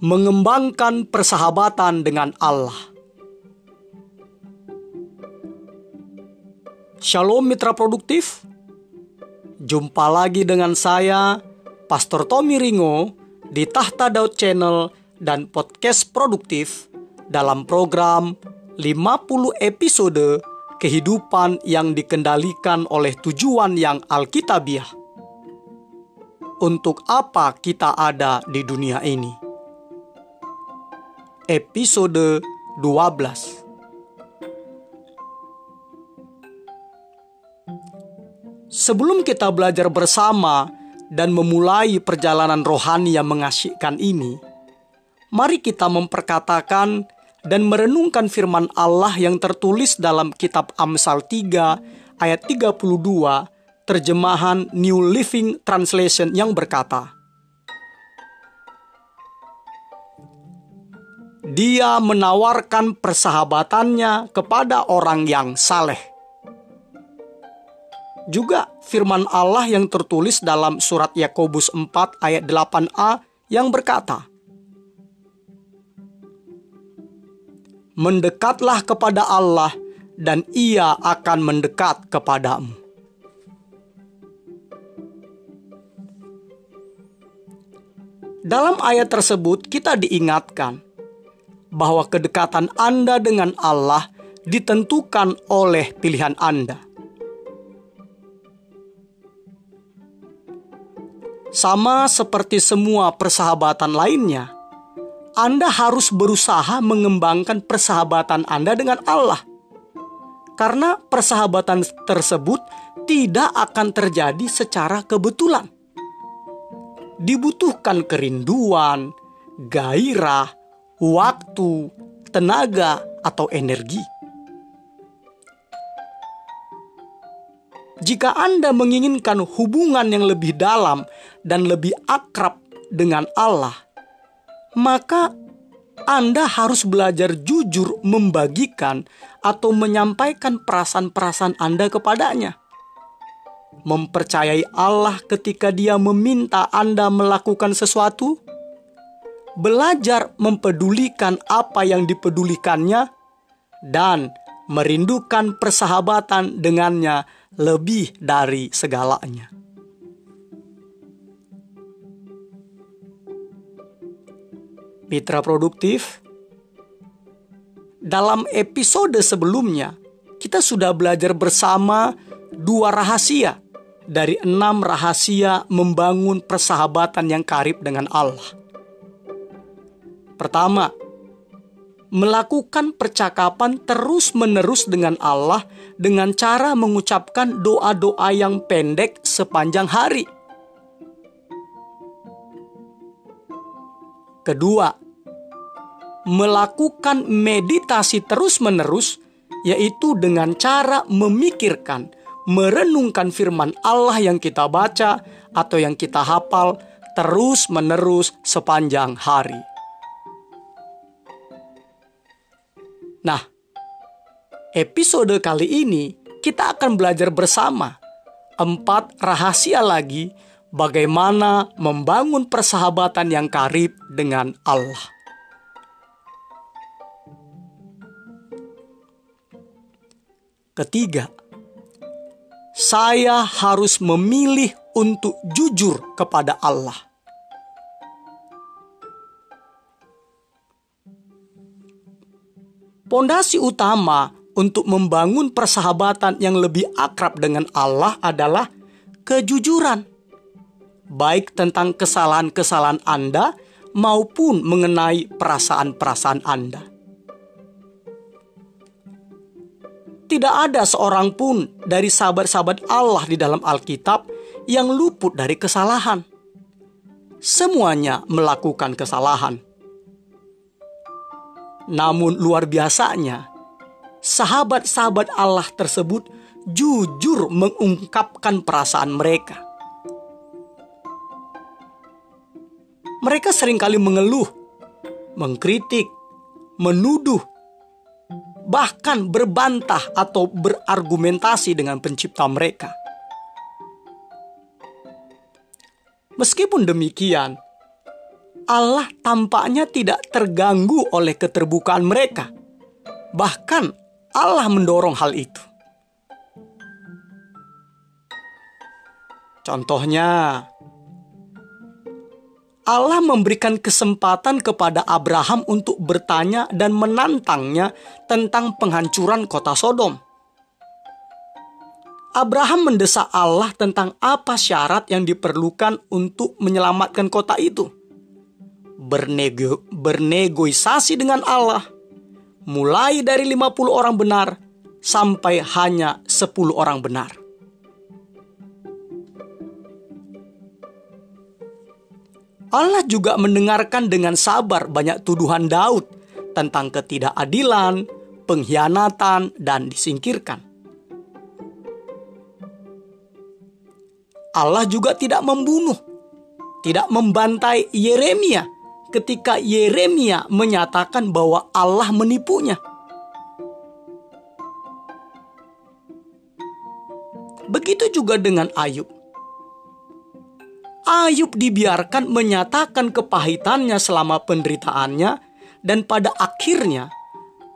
mengembangkan persahabatan dengan Allah. Shalom mitra produktif. Jumpa lagi dengan saya, Pastor Tommy Ringo, di Tahta Daud Channel dan podcast produktif dalam program 50 episode kehidupan yang dikendalikan oleh tujuan yang alkitabiah. Untuk apa kita ada di dunia ini? Episode 12 Sebelum kita belajar bersama dan memulai perjalanan rohani yang mengasyikkan ini, mari kita memperkatakan dan merenungkan firman Allah yang tertulis dalam kitab Amsal 3 ayat 32 terjemahan New Living Translation yang berkata Dia menawarkan persahabatannya kepada orang yang saleh. Juga firman Allah yang tertulis dalam surat Yakobus 4 ayat 8a yang berkata, mendekatlah kepada Allah, dan Ia akan mendekat kepadamu. Dalam ayat tersebut, kita diingatkan bahwa kedekatan Anda dengan Allah ditentukan oleh pilihan Anda. Sama seperti semua persahabatan lainnya, anda harus berusaha mengembangkan persahabatan Anda dengan Allah. Karena persahabatan tersebut tidak akan terjadi secara kebetulan. Dibutuhkan kerinduan, gairah, waktu, tenaga, atau energi. Jika Anda menginginkan hubungan yang lebih dalam dan lebih akrab dengan Allah, maka Anda harus belajar jujur membagikan atau menyampaikan perasaan-perasaan Anda kepadanya. Mempercayai Allah ketika Dia meminta Anda melakukan sesuatu, belajar mempedulikan apa yang dipedulikannya, dan merindukan persahabatan dengannya lebih dari segalanya. mitra produktif. Dalam episode sebelumnya, kita sudah belajar bersama dua rahasia dari enam rahasia membangun persahabatan yang karib dengan Allah. Pertama, melakukan percakapan terus-menerus dengan Allah dengan cara mengucapkan doa-doa yang pendek sepanjang hari. Kedua, melakukan meditasi terus-menerus, yaitu dengan cara memikirkan, merenungkan firman Allah yang kita baca atau yang kita hafal terus-menerus sepanjang hari. Nah, episode kali ini kita akan belajar bersama empat rahasia lagi bagaimana membangun persahabatan yang karib dengan Allah. Ketiga, saya harus memilih untuk jujur kepada Allah. Pondasi utama untuk membangun persahabatan yang lebih akrab dengan Allah adalah kejujuran baik tentang kesalahan-kesalahan Anda maupun mengenai perasaan-perasaan Anda. Tidak ada seorang pun dari sahabat-sahabat Allah di dalam Alkitab yang luput dari kesalahan. Semuanya melakukan kesalahan. Namun luar biasanya, sahabat-sahabat Allah tersebut jujur mengungkapkan perasaan mereka mereka sering kali mengeluh, mengkritik, menuduh, bahkan berbantah atau berargumentasi dengan pencipta mereka. Meskipun demikian, Allah tampaknya tidak terganggu oleh keterbukaan mereka. Bahkan Allah mendorong hal itu. Contohnya, Allah memberikan kesempatan kepada Abraham untuk bertanya dan menantangnya tentang penghancuran kota Sodom. Abraham mendesak Allah tentang apa syarat yang diperlukan untuk menyelamatkan kota itu. Bernego, bernegosiasi dengan Allah, mulai dari 50 orang benar sampai hanya 10 orang benar. Allah juga mendengarkan dengan sabar banyak tuduhan Daud tentang ketidakadilan, pengkhianatan, dan disingkirkan. Allah juga tidak membunuh, tidak membantai Yeremia ketika Yeremia menyatakan bahwa Allah menipunya. Begitu juga dengan Ayub. Ayub dibiarkan menyatakan kepahitannya selama penderitaannya, dan pada akhirnya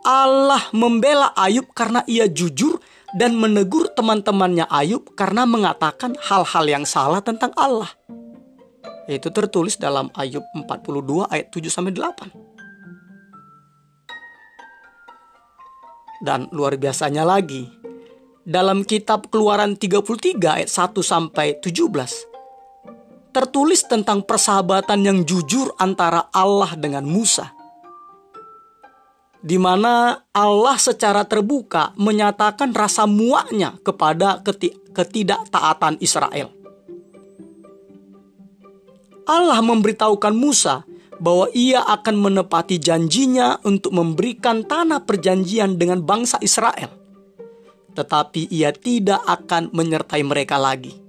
Allah membela Ayub karena ia jujur dan menegur teman-temannya Ayub karena mengatakan hal-hal yang salah tentang Allah. Itu tertulis dalam Ayub 42 ayat 7 sampai 8. Dan luar biasanya lagi, dalam kitab Keluaran 33 ayat 1 sampai 17 tertulis tentang persahabatan yang jujur antara Allah dengan Musa. Di mana Allah secara terbuka menyatakan rasa muaknya kepada ketidaktaatan Israel. Allah memberitahukan Musa bahwa ia akan menepati janjinya untuk memberikan tanah perjanjian dengan bangsa Israel. Tetapi ia tidak akan menyertai mereka lagi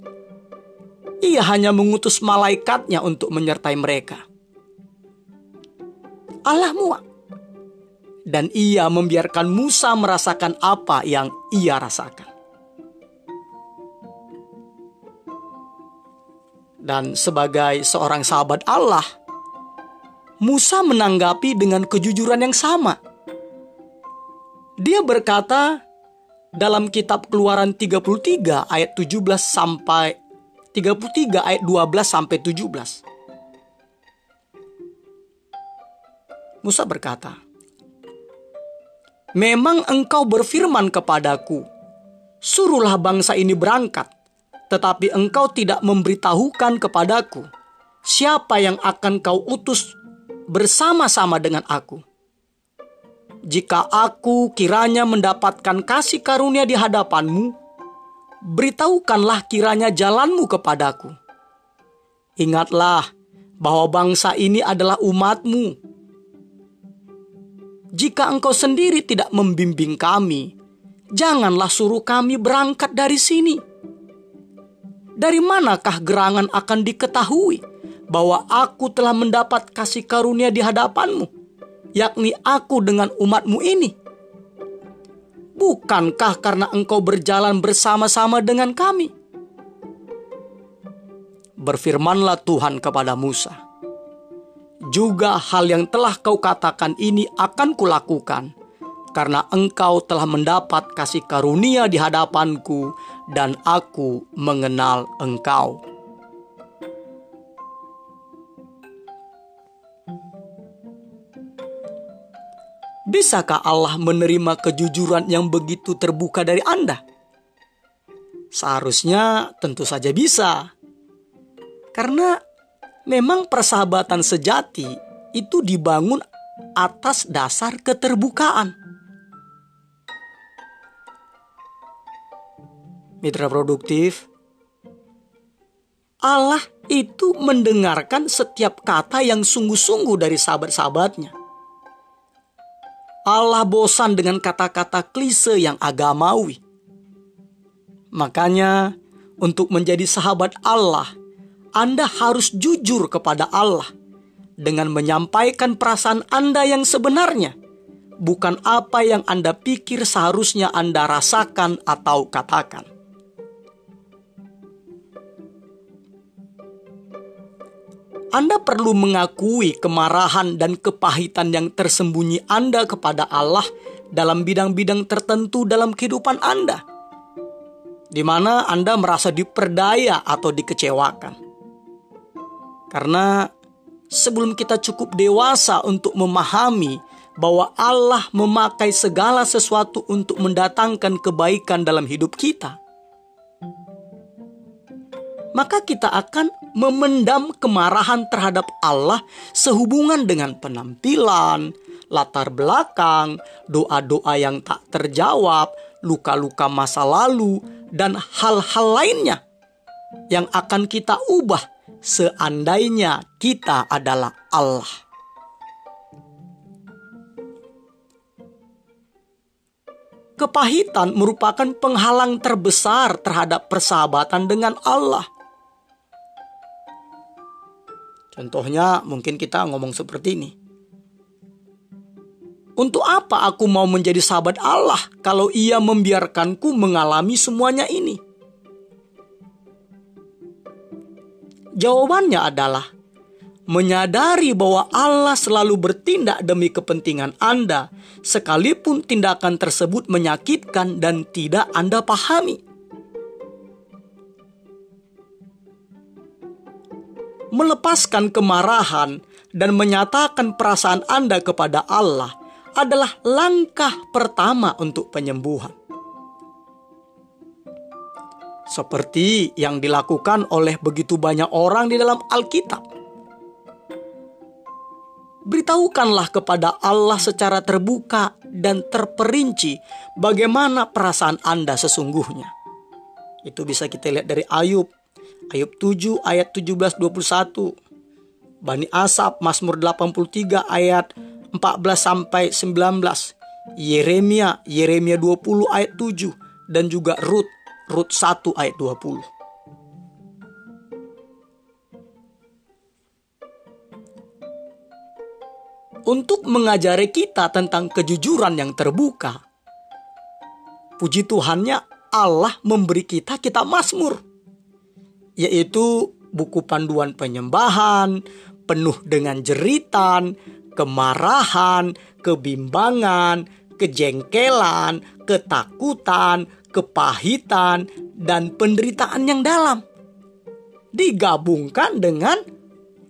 ia hanya mengutus malaikatnya untuk menyertai mereka. Allah muak. Dan ia membiarkan Musa merasakan apa yang ia rasakan. Dan sebagai seorang sahabat Allah, Musa menanggapi dengan kejujuran yang sama. Dia berkata dalam kitab Keluaran 33 ayat 17 sampai 33 ayat 12 sampai 17. Musa berkata, Memang engkau berfirman kepadaku, suruhlah bangsa ini berangkat, tetapi engkau tidak memberitahukan kepadaku siapa yang akan kau utus bersama-sama dengan aku. Jika aku kiranya mendapatkan kasih karunia di hadapanmu, beritahukanlah kiranya jalanmu kepadaku. Ingatlah bahwa bangsa ini adalah umatmu. Jika engkau sendiri tidak membimbing kami, janganlah suruh kami berangkat dari sini. Dari manakah gerangan akan diketahui bahwa aku telah mendapat kasih karunia di hadapanmu, yakni aku dengan umatmu ini?' Bukankah karena engkau berjalan bersama-sama dengan kami? Berfirmanlah Tuhan kepada Musa, "Juga hal yang telah kau katakan ini akan kulakukan, karena engkau telah mendapat kasih karunia di hadapanku, dan aku mengenal engkau." Bisakah Allah menerima kejujuran yang begitu terbuka dari Anda? Seharusnya tentu saja bisa. Karena memang persahabatan sejati itu dibangun atas dasar keterbukaan. Mitra produktif, Allah itu mendengarkan setiap kata yang sungguh-sungguh dari sahabat-sahabatnya Allah bosan dengan kata-kata klise yang agamawi. Makanya, untuk menjadi sahabat Allah, Anda harus jujur kepada Allah dengan menyampaikan perasaan Anda yang sebenarnya, bukan apa yang Anda pikir seharusnya Anda rasakan atau katakan. Anda perlu mengakui kemarahan dan kepahitan yang tersembunyi Anda kepada Allah dalam bidang-bidang tertentu dalam kehidupan Anda, di mana Anda merasa diperdaya atau dikecewakan. Karena sebelum kita cukup dewasa untuk memahami bahwa Allah memakai segala sesuatu untuk mendatangkan kebaikan dalam hidup kita, maka kita akan memendam kemarahan terhadap Allah sehubungan dengan penampilan, latar belakang, doa-doa yang tak terjawab, luka-luka masa lalu, dan hal-hal lainnya yang akan kita ubah seandainya kita adalah Allah. Kepahitan merupakan penghalang terbesar terhadap persahabatan dengan Allah. Contohnya mungkin kita ngomong seperti ini. Untuk apa aku mau menjadi sahabat Allah kalau ia membiarkanku mengalami semuanya ini? Jawabannya adalah menyadari bahwa Allah selalu bertindak demi kepentingan Anda, sekalipun tindakan tersebut menyakitkan dan tidak Anda pahami. Melepaskan kemarahan dan menyatakan perasaan Anda kepada Allah adalah langkah pertama untuk penyembuhan. Seperti yang dilakukan oleh begitu banyak orang di dalam Alkitab. Beritahukanlah kepada Allah secara terbuka dan terperinci bagaimana perasaan Anda sesungguhnya. Itu bisa kita lihat dari Ayub Ayub 7 ayat 17 21. Bani Asap Mazmur 83 ayat 14 sampai 19. Yeremia Yeremia 20 ayat 7 dan juga Rut Rut 1 ayat 20. Untuk mengajari kita tentang kejujuran yang terbuka, puji Tuhannya Allah memberi kita kitab Mazmur yaitu buku panduan penyembahan penuh dengan jeritan, kemarahan, kebimbangan, kejengkelan, ketakutan, kepahitan, dan penderitaan yang dalam. Digabungkan dengan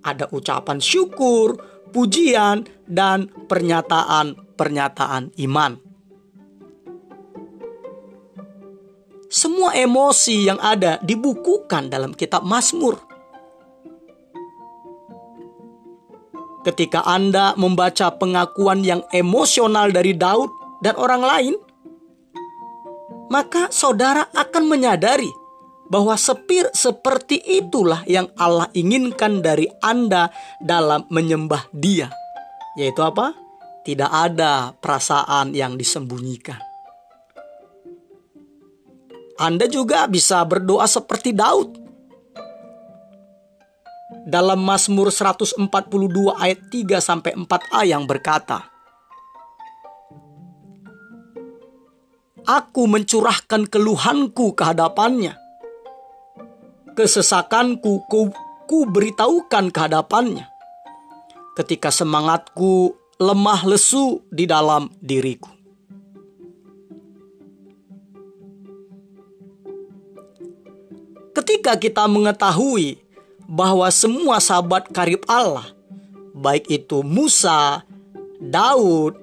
ada ucapan syukur, pujian, dan pernyataan-pernyataan iman. Semua emosi yang ada dibukukan dalam kitab Mazmur. Ketika Anda membaca pengakuan yang emosional dari Daud dan orang lain, maka saudara akan menyadari bahwa sepir seperti itulah yang Allah inginkan dari Anda dalam menyembah Dia, yaitu apa? Tidak ada perasaan yang disembunyikan. Anda juga bisa berdoa seperti Daud. Dalam Mazmur 142 ayat 3 sampai 4a yang berkata, Aku mencurahkan keluhanku kehadapannya. Kesesakanku ku, ku beritahukan kehadapannya. Ketika semangatku lemah lesu di dalam diriku. Ketika kita mengetahui bahwa semua sahabat karib Allah, baik itu Musa, Daud,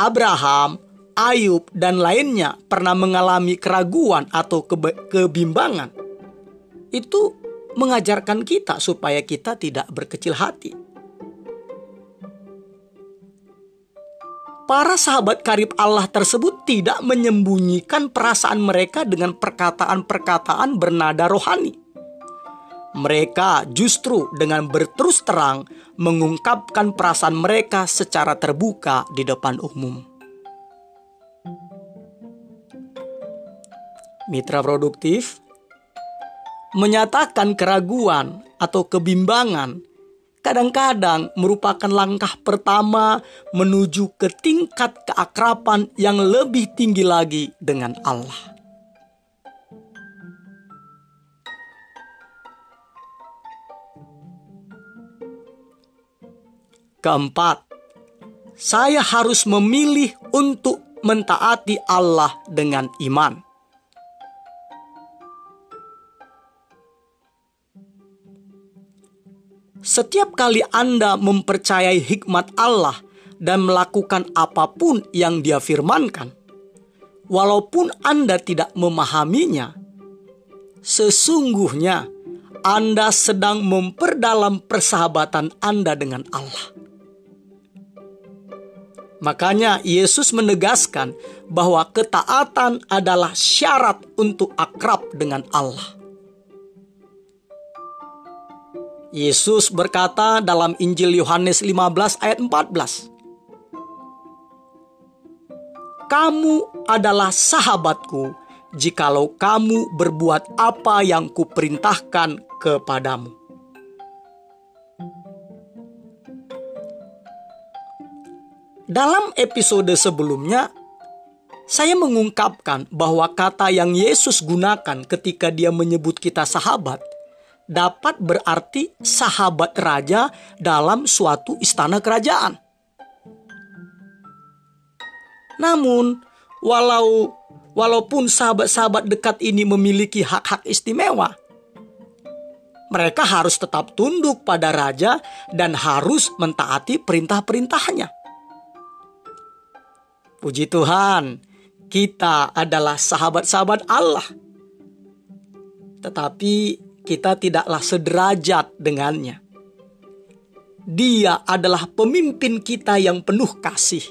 Abraham, Ayub, dan lainnya pernah mengalami keraguan atau kebimbangan, itu mengajarkan kita supaya kita tidak berkecil hati. Para sahabat karib Allah tersebut tidak menyembunyikan perasaan mereka dengan perkataan-perkataan bernada rohani. Mereka justru dengan berterus terang mengungkapkan perasaan mereka secara terbuka di depan umum. Mitra produktif menyatakan keraguan atau kebimbangan kadang-kadang merupakan langkah pertama menuju ke tingkat keakraban yang lebih tinggi lagi dengan Allah. Keempat, saya harus memilih untuk mentaati Allah dengan iman. Setiap kali Anda mempercayai hikmat Allah dan melakukan apa pun yang Dia firmankan, walaupun Anda tidak memahaminya, sesungguhnya Anda sedang memperdalam persahabatan Anda dengan Allah. Makanya Yesus menegaskan bahwa ketaatan adalah syarat untuk akrab dengan Allah. Yesus berkata dalam Injil Yohanes 15 ayat 14. Kamu adalah sahabatku jikalau kamu berbuat apa yang kuperintahkan kepadamu. Dalam episode sebelumnya, saya mengungkapkan bahwa kata yang Yesus gunakan ketika dia menyebut kita sahabat – dapat berarti sahabat raja dalam suatu istana kerajaan. Namun, walau walaupun sahabat-sahabat dekat ini memiliki hak-hak istimewa, mereka harus tetap tunduk pada raja dan harus mentaati perintah-perintahnya. Puji Tuhan, kita adalah sahabat-sahabat Allah. Tetapi kita tidaklah sederajat dengannya. Dia adalah pemimpin kita yang penuh kasih,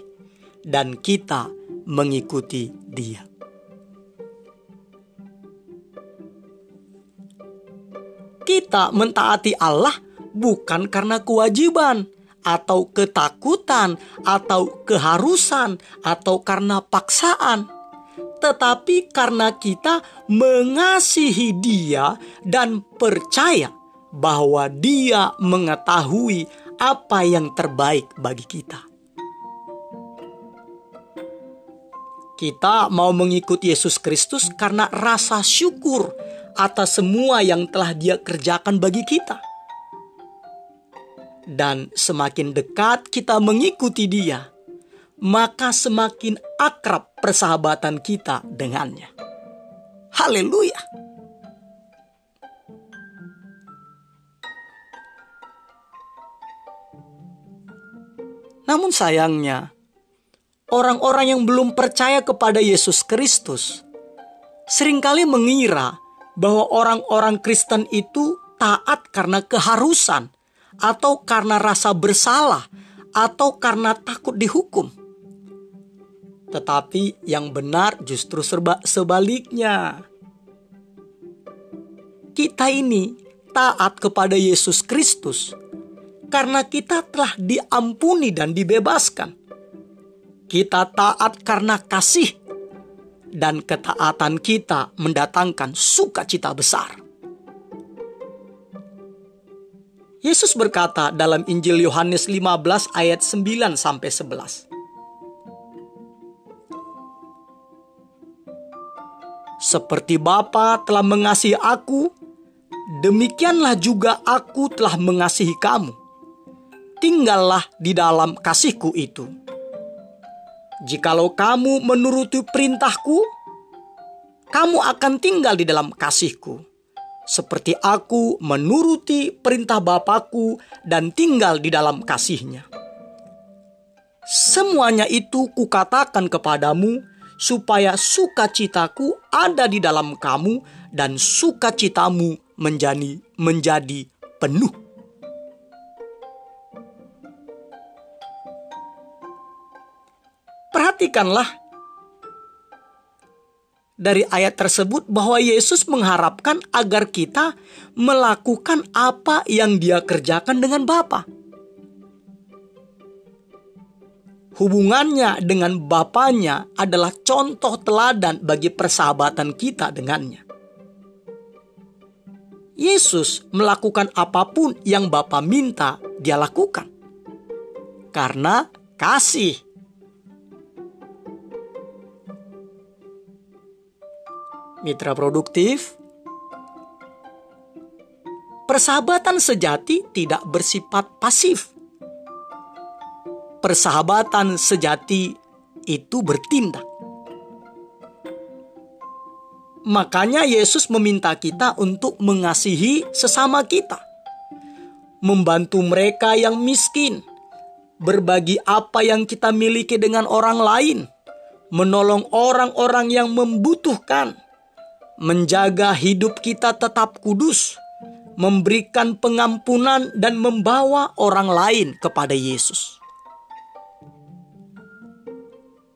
dan kita mengikuti Dia. Kita mentaati Allah bukan karena kewajiban atau ketakutan atau keharusan atau karena paksaan tetapi karena kita mengasihi Dia dan percaya bahwa Dia mengetahui apa yang terbaik bagi kita. Kita mau mengikuti Yesus Kristus karena rasa syukur atas semua yang telah Dia kerjakan bagi kita. Dan semakin dekat kita mengikuti Dia, maka semakin akrab persahabatan kita dengannya. Haleluya! Namun sayangnya, orang-orang yang belum percaya kepada Yesus Kristus sering kali mengira bahwa orang-orang Kristen itu taat karena keharusan atau karena rasa bersalah atau karena takut dihukum. Tetapi yang benar justru serba sebaliknya. Kita ini taat kepada Yesus Kristus karena kita telah diampuni dan dibebaskan. Kita taat karena kasih dan ketaatan kita mendatangkan sukacita besar. Yesus berkata dalam Injil Yohanes 15 ayat 9 sampai 11. Seperti Bapa telah mengasihi aku, demikianlah juga aku telah mengasihi kamu. Tinggallah di dalam kasihku itu. Jikalau kamu menuruti perintahku, kamu akan tinggal di dalam kasihku. Seperti aku menuruti perintah Bapakku dan tinggal di dalam kasihnya. Semuanya itu kukatakan kepadamu, supaya sukacitaku ada di dalam kamu dan sukacitamu menjadi menjadi penuh. Perhatikanlah dari ayat tersebut bahwa Yesus mengharapkan agar kita melakukan apa yang Dia kerjakan dengan Bapa. Hubungannya dengan Bapaknya adalah contoh teladan bagi persahabatan kita dengannya. Yesus melakukan apa pun yang Bapa minta, dia lakukan. Karena kasih. Mitra produktif, persahabatan sejati tidak bersifat pasif persahabatan sejati itu bertindak. Makanya Yesus meminta kita untuk mengasihi sesama kita, membantu mereka yang miskin, berbagi apa yang kita miliki dengan orang lain, menolong orang-orang yang membutuhkan, menjaga hidup kita tetap kudus, memberikan pengampunan, dan membawa orang lain kepada Yesus.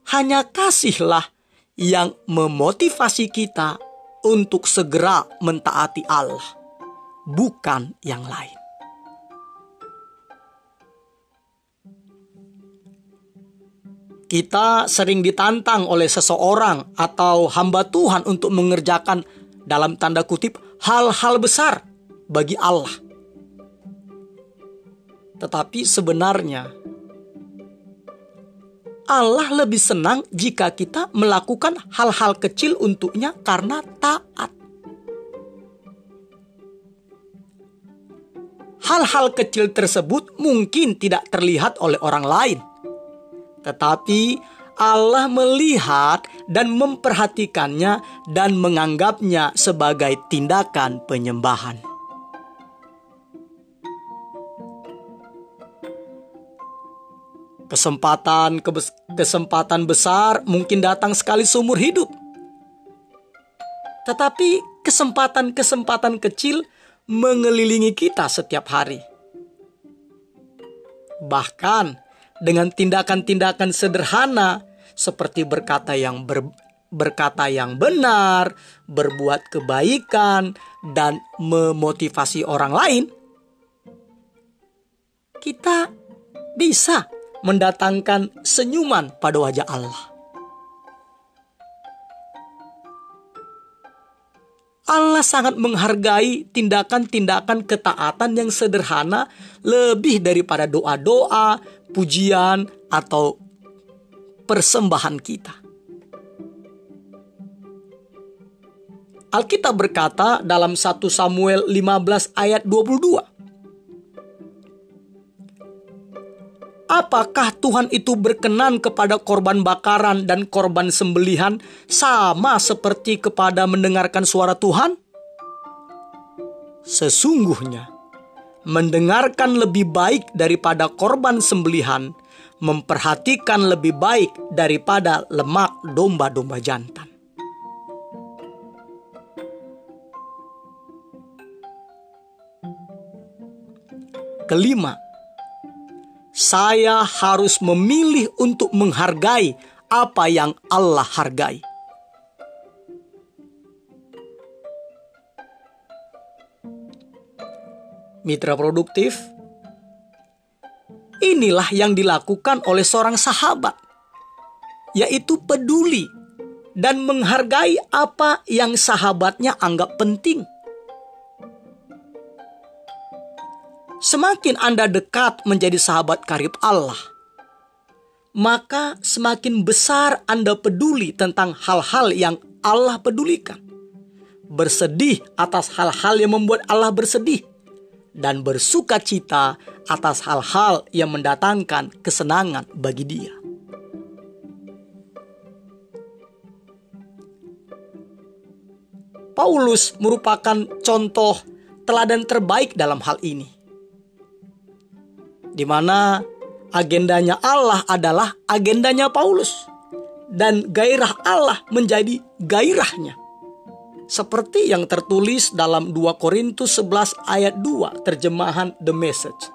Hanya kasihlah yang memotivasi kita untuk segera mentaati Allah, bukan yang lain. Kita sering ditantang oleh seseorang atau hamba Tuhan untuk mengerjakan dalam tanda kutip hal-hal besar bagi Allah. Tetapi sebenarnya Allah lebih senang jika kita melakukan hal-hal kecil untuknya karena taat. Hal-hal kecil tersebut mungkin tidak terlihat oleh orang lain, tetapi Allah melihat dan memperhatikannya dan menganggapnya sebagai tindakan penyembahan. Kesempatan kesempatan besar mungkin datang sekali seumur hidup. Tetapi kesempatan-kesempatan kecil mengelilingi kita setiap hari. Bahkan dengan tindakan-tindakan sederhana seperti berkata yang ber, berkata yang benar, berbuat kebaikan dan memotivasi orang lain, kita bisa mendatangkan senyuman pada wajah Allah. Allah sangat menghargai tindakan-tindakan ketaatan yang sederhana lebih daripada doa-doa, pujian, atau persembahan kita. Alkitab berkata dalam 1 Samuel 15 ayat 22. Apakah Tuhan itu berkenan kepada korban bakaran dan korban sembelihan sama seperti kepada mendengarkan suara Tuhan? Sesungguhnya, mendengarkan lebih baik daripada korban sembelihan, memperhatikan lebih baik daripada lemak domba-domba jantan. Kelima, saya harus memilih untuk menghargai apa yang Allah hargai. Mitra produktif, inilah yang dilakukan oleh seorang sahabat, yaitu peduli dan menghargai apa yang sahabatnya anggap penting. Semakin Anda dekat menjadi sahabat karib Allah, maka semakin besar Anda peduli tentang hal-hal yang Allah pedulikan. Bersedih atas hal-hal yang membuat Allah bersedih dan bersuka cita atas hal-hal yang mendatangkan kesenangan bagi Dia. Paulus merupakan contoh teladan terbaik dalam hal ini di mana agendanya Allah adalah agendanya Paulus dan gairah Allah menjadi gairahnya. Seperti yang tertulis dalam 2 Korintus 11 ayat 2 terjemahan The Message.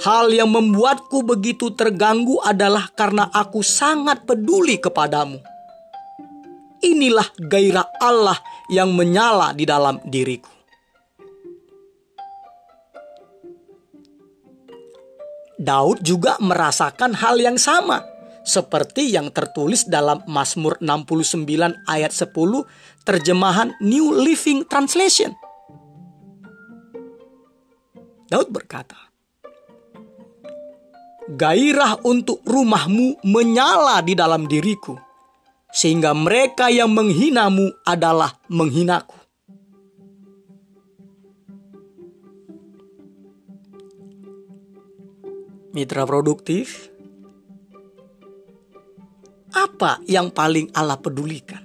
Hal yang membuatku begitu terganggu adalah karena aku sangat peduli kepadamu. Inilah gairah Allah yang menyala di dalam diriku. Daud juga merasakan hal yang sama seperti yang tertulis dalam Mazmur 69 ayat 10 terjemahan New Living Translation. Daud berkata, Gairah untuk rumahmu menyala di dalam diriku, sehingga mereka yang menghinamu adalah menghinaku. Mitra produktif, apa yang paling Allah pedulikan?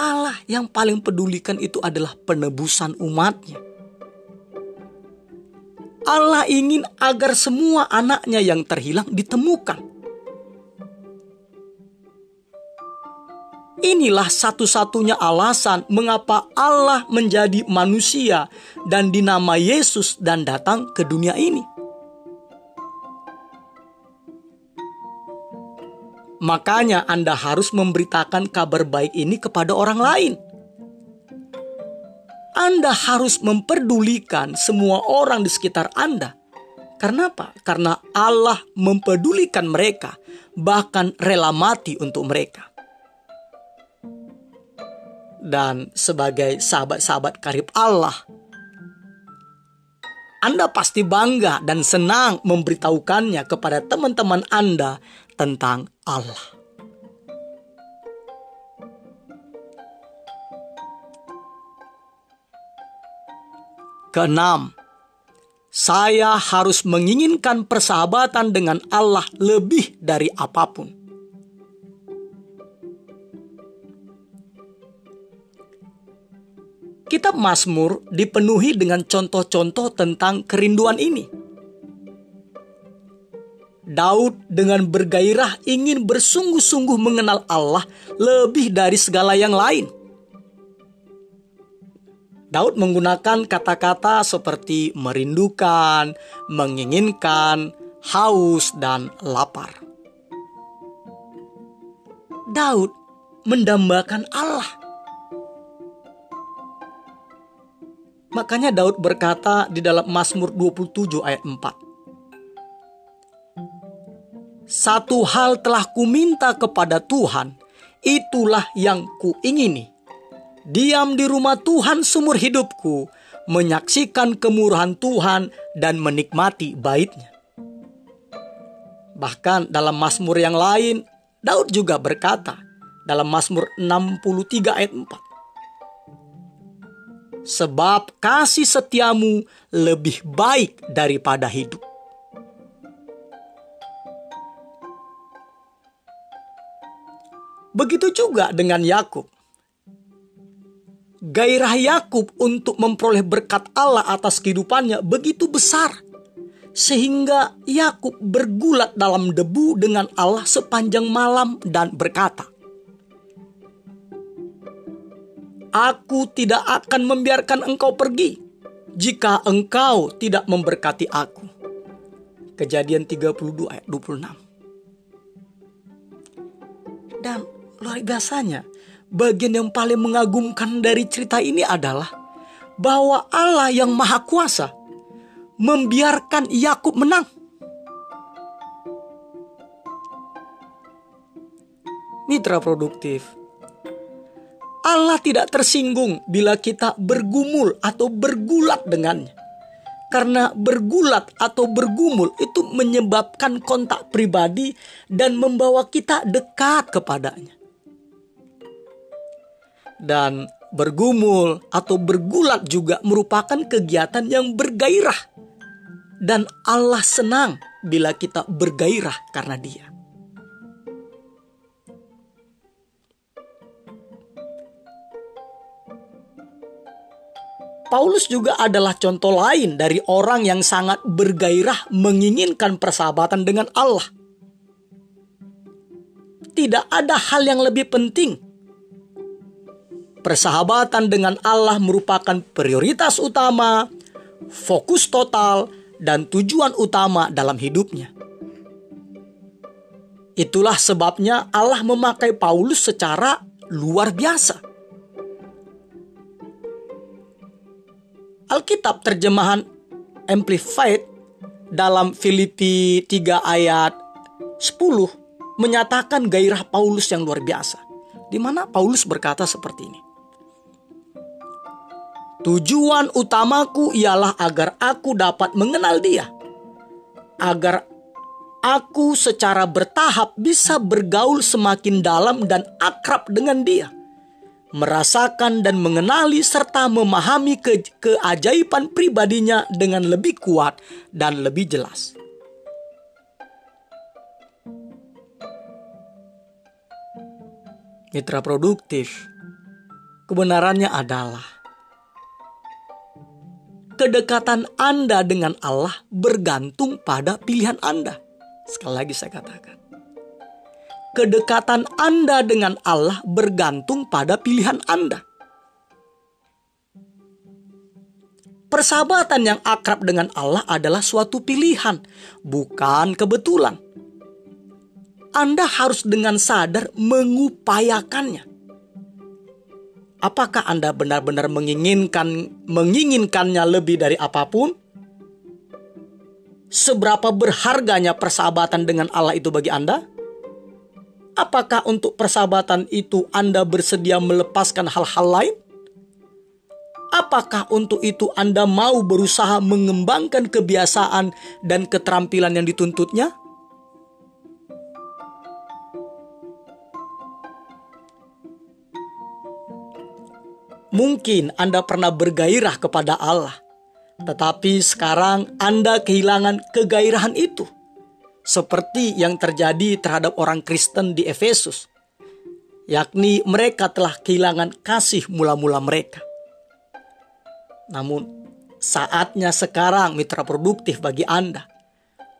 Allah yang paling pedulikan itu adalah penebusan umatnya. Allah ingin agar semua anaknya yang terhilang ditemukan. Inilah satu-satunya alasan mengapa Allah menjadi manusia dan dinama Yesus dan datang ke dunia ini. Makanya Anda harus memberitakan kabar baik ini kepada orang lain. Anda harus memperdulikan semua orang di sekitar Anda. Karena apa? Karena Allah mempedulikan mereka, bahkan rela mati untuk mereka dan sebagai sahabat-sahabat karib Allah. Anda pasti bangga dan senang memberitahukannya kepada teman-teman Anda tentang Allah. Keenam, saya harus menginginkan persahabatan dengan Allah lebih dari apa pun. Kitab Mazmur dipenuhi dengan contoh-contoh tentang kerinduan ini. Daud dengan bergairah ingin bersungguh-sungguh mengenal Allah lebih dari segala yang lain. Daud menggunakan kata-kata seperti merindukan, menginginkan, haus, dan lapar. Daud mendambakan Allah Makanya Daud berkata di dalam Mazmur 27 ayat 4. Satu hal telah kuminta kepada Tuhan, itulah yang kuingini. Diam di rumah Tuhan sumur hidupku, menyaksikan kemurahan Tuhan dan menikmati baitnya. Bahkan dalam Mazmur yang lain, Daud juga berkata dalam Mazmur 63 ayat 4 sebab kasih setiamu lebih baik daripada hidup. Begitu juga dengan Yakub. Gairah Yakub untuk memperoleh berkat Allah atas kehidupannya begitu besar sehingga Yakub bergulat dalam debu dengan Allah sepanjang malam dan berkata, Aku tidak akan membiarkan engkau pergi jika engkau tidak memberkati aku. Kejadian 32 ayat 26. Dan luar biasanya, bagian yang paling mengagumkan dari cerita ini adalah bahwa Allah yang Maha Kuasa membiarkan Yakub menang. Mitra produktif, Allah tidak tersinggung bila kita bergumul atau bergulat dengannya. Karena bergulat atau bergumul itu menyebabkan kontak pribadi dan membawa kita dekat kepadanya. Dan bergumul atau bergulat juga merupakan kegiatan yang bergairah. Dan Allah senang bila kita bergairah karena dia. Paulus juga adalah contoh lain dari orang yang sangat bergairah menginginkan persahabatan dengan Allah. Tidak ada hal yang lebih penting. Persahabatan dengan Allah merupakan prioritas utama, fokus total, dan tujuan utama dalam hidupnya. Itulah sebabnya Allah memakai Paulus secara luar biasa Alkitab terjemahan Amplified dalam Filipi 3 ayat 10 menyatakan gairah Paulus yang luar biasa. Di mana Paulus berkata seperti ini. Tujuan utamaku ialah agar aku dapat mengenal dia. Agar aku secara bertahap bisa bergaul semakin dalam dan akrab dengan dia merasakan dan mengenali serta memahami ke keajaiban pribadinya dengan lebih kuat dan lebih jelas. Mitra produktif, kebenarannya adalah kedekatan Anda dengan Allah bergantung pada pilihan Anda. Sekali lagi saya katakan kedekatan Anda dengan Allah bergantung pada pilihan Anda. Persahabatan yang akrab dengan Allah adalah suatu pilihan, bukan kebetulan. Anda harus dengan sadar mengupayakannya. Apakah Anda benar-benar menginginkan menginginkannya lebih dari apa pun? Seberapa berharganya persahabatan dengan Allah itu bagi Anda? Apakah untuk persahabatan itu Anda bersedia melepaskan hal-hal lain? Apakah untuk itu Anda mau berusaha mengembangkan kebiasaan dan keterampilan yang dituntutnya? Mungkin Anda pernah bergairah kepada Allah, tetapi sekarang Anda kehilangan kegairahan itu seperti yang terjadi terhadap orang Kristen di Efesus, yakni mereka telah kehilangan kasih mula-mula mereka. Namun, saatnya sekarang mitra produktif bagi Anda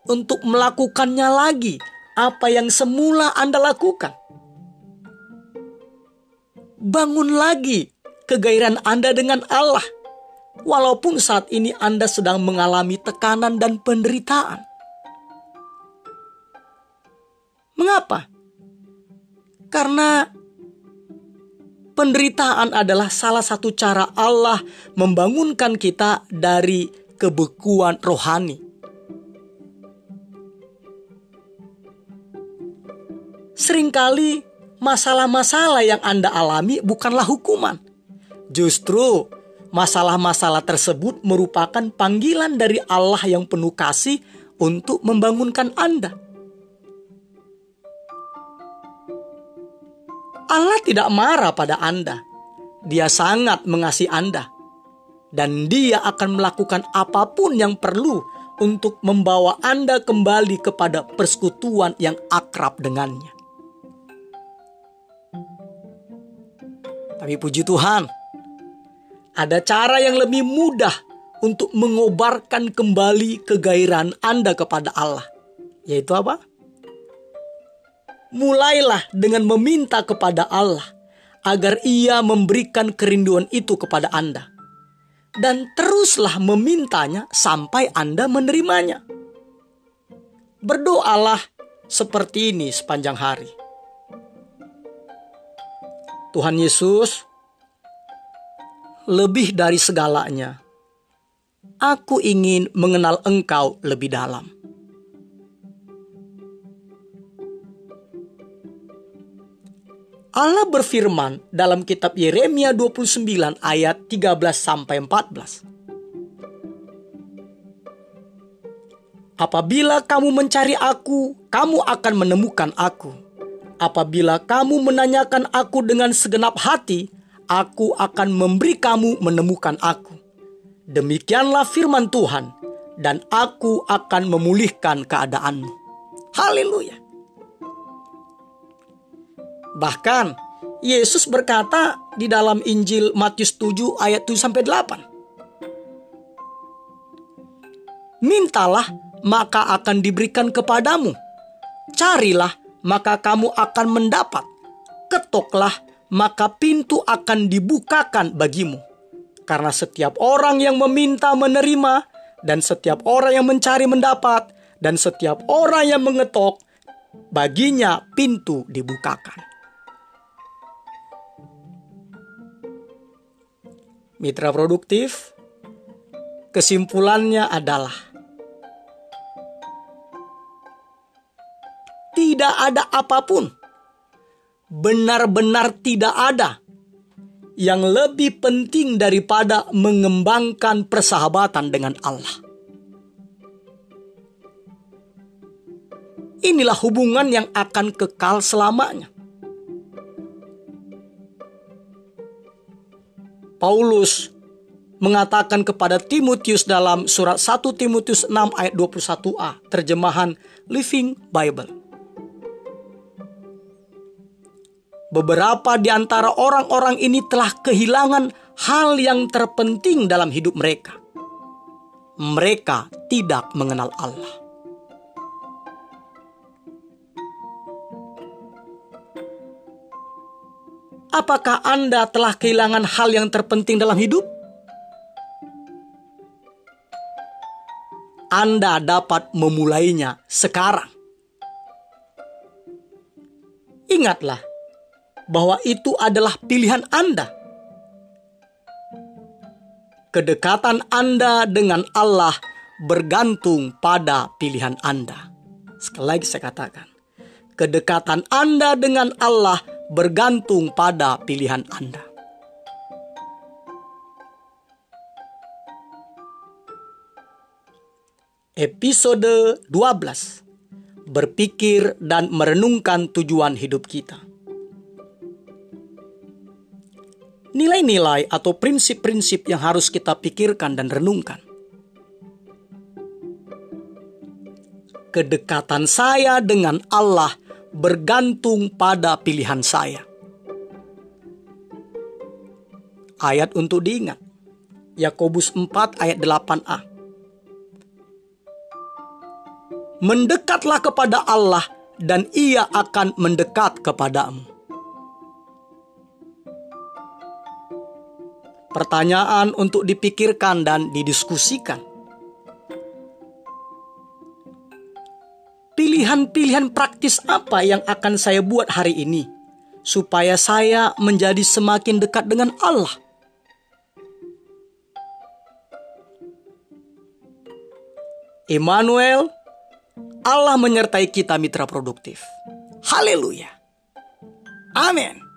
untuk melakukannya lagi apa yang semula Anda lakukan. Bangun lagi kegairahan Anda dengan Allah, walaupun saat ini Anda sedang mengalami tekanan dan penderitaan. Mengapa? Karena penderitaan adalah salah satu cara Allah membangunkan kita dari kebekuan rohani. Seringkali masalah-masalah yang Anda alami bukanlah hukuman. Justru masalah-masalah tersebut merupakan panggilan dari Allah yang penuh kasih untuk membangunkan Anda. Allah tidak marah pada Anda. Dia sangat mengasihi Anda. Dan dia akan melakukan apa pun yang perlu untuk membawa Anda kembali kepada persekutuan yang akrab dengannya. Tapi puji Tuhan, ada cara yang lebih mudah untuk mengobarkan kembali kegairahan Anda kepada Allah. Yaitu apa? Mulailah dengan meminta kepada Allah agar Ia memberikan kerinduan itu kepada Anda, dan teruslah memintanya sampai Anda menerimanya. Berdoalah seperti ini sepanjang hari. Tuhan Yesus, lebih dari segalanya, aku ingin mengenal Engkau lebih dalam. Allah berfirman dalam kitab Yeremia 29 ayat 13 sampai 14. Apabila kamu mencari aku, kamu akan menemukan aku. Apabila kamu menanyakan aku dengan segenap hati, aku akan memberi kamu menemukan aku. Demikianlah firman Tuhan, dan aku akan memulihkan keadaanmu. Haleluya! Bahkan Yesus berkata di dalam Injil Matius 7 ayat 7 sampai 8. Mintalah maka akan diberikan kepadamu. Carilah maka kamu akan mendapat. Ketoklah maka pintu akan dibukakan bagimu. Karena setiap orang yang meminta menerima dan setiap orang yang mencari mendapat dan setiap orang yang mengetok baginya pintu dibukakan. Mitra produktif, kesimpulannya adalah tidak ada apa pun, benar-benar tidak ada yang lebih penting daripada mengembangkan persahabatan dengan Allah. Inilah hubungan yang akan kekal selamanya. Paulus mengatakan kepada Timotius dalam surat 1 Timotius 6 ayat 21a, terjemahan Living Bible. Beberapa di antara orang-orang ini telah kehilangan hal yang terpenting dalam hidup mereka. Mereka tidak mengenal Allah. Apakah Anda telah kehilangan hal yang terpenting dalam hidup? Anda dapat memulainya sekarang. Ingatlah bahwa itu adalah pilihan Anda. Kedekatan Anda dengan Allah bergantung pada pilihan Anda. Sekali lagi saya katakan, kedekatan Anda dengan Allah bergantung pada pilihan Anda. Episode 12 Berpikir dan merenungkan tujuan hidup kita. Nilai-nilai atau prinsip-prinsip yang harus kita pikirkan dan renungkan. Kedekatan saya dengan Allah bergantung pada pilihan saya. Ayat untuk diingat. Yakobus 4 ayat 8a. Mendekatlah kepada Allah dan ia akan mendekat kepadamu. Pertanyaan untuk dipikirkan dan didiskusikan. Pilihan-pilihan praktis apa yang akan saya buat hari ini supaya saya menjadi semakin dekat dengan Allah. Emmanuel, Allah menyertai kita mitra produktif. Haleluya. Amin.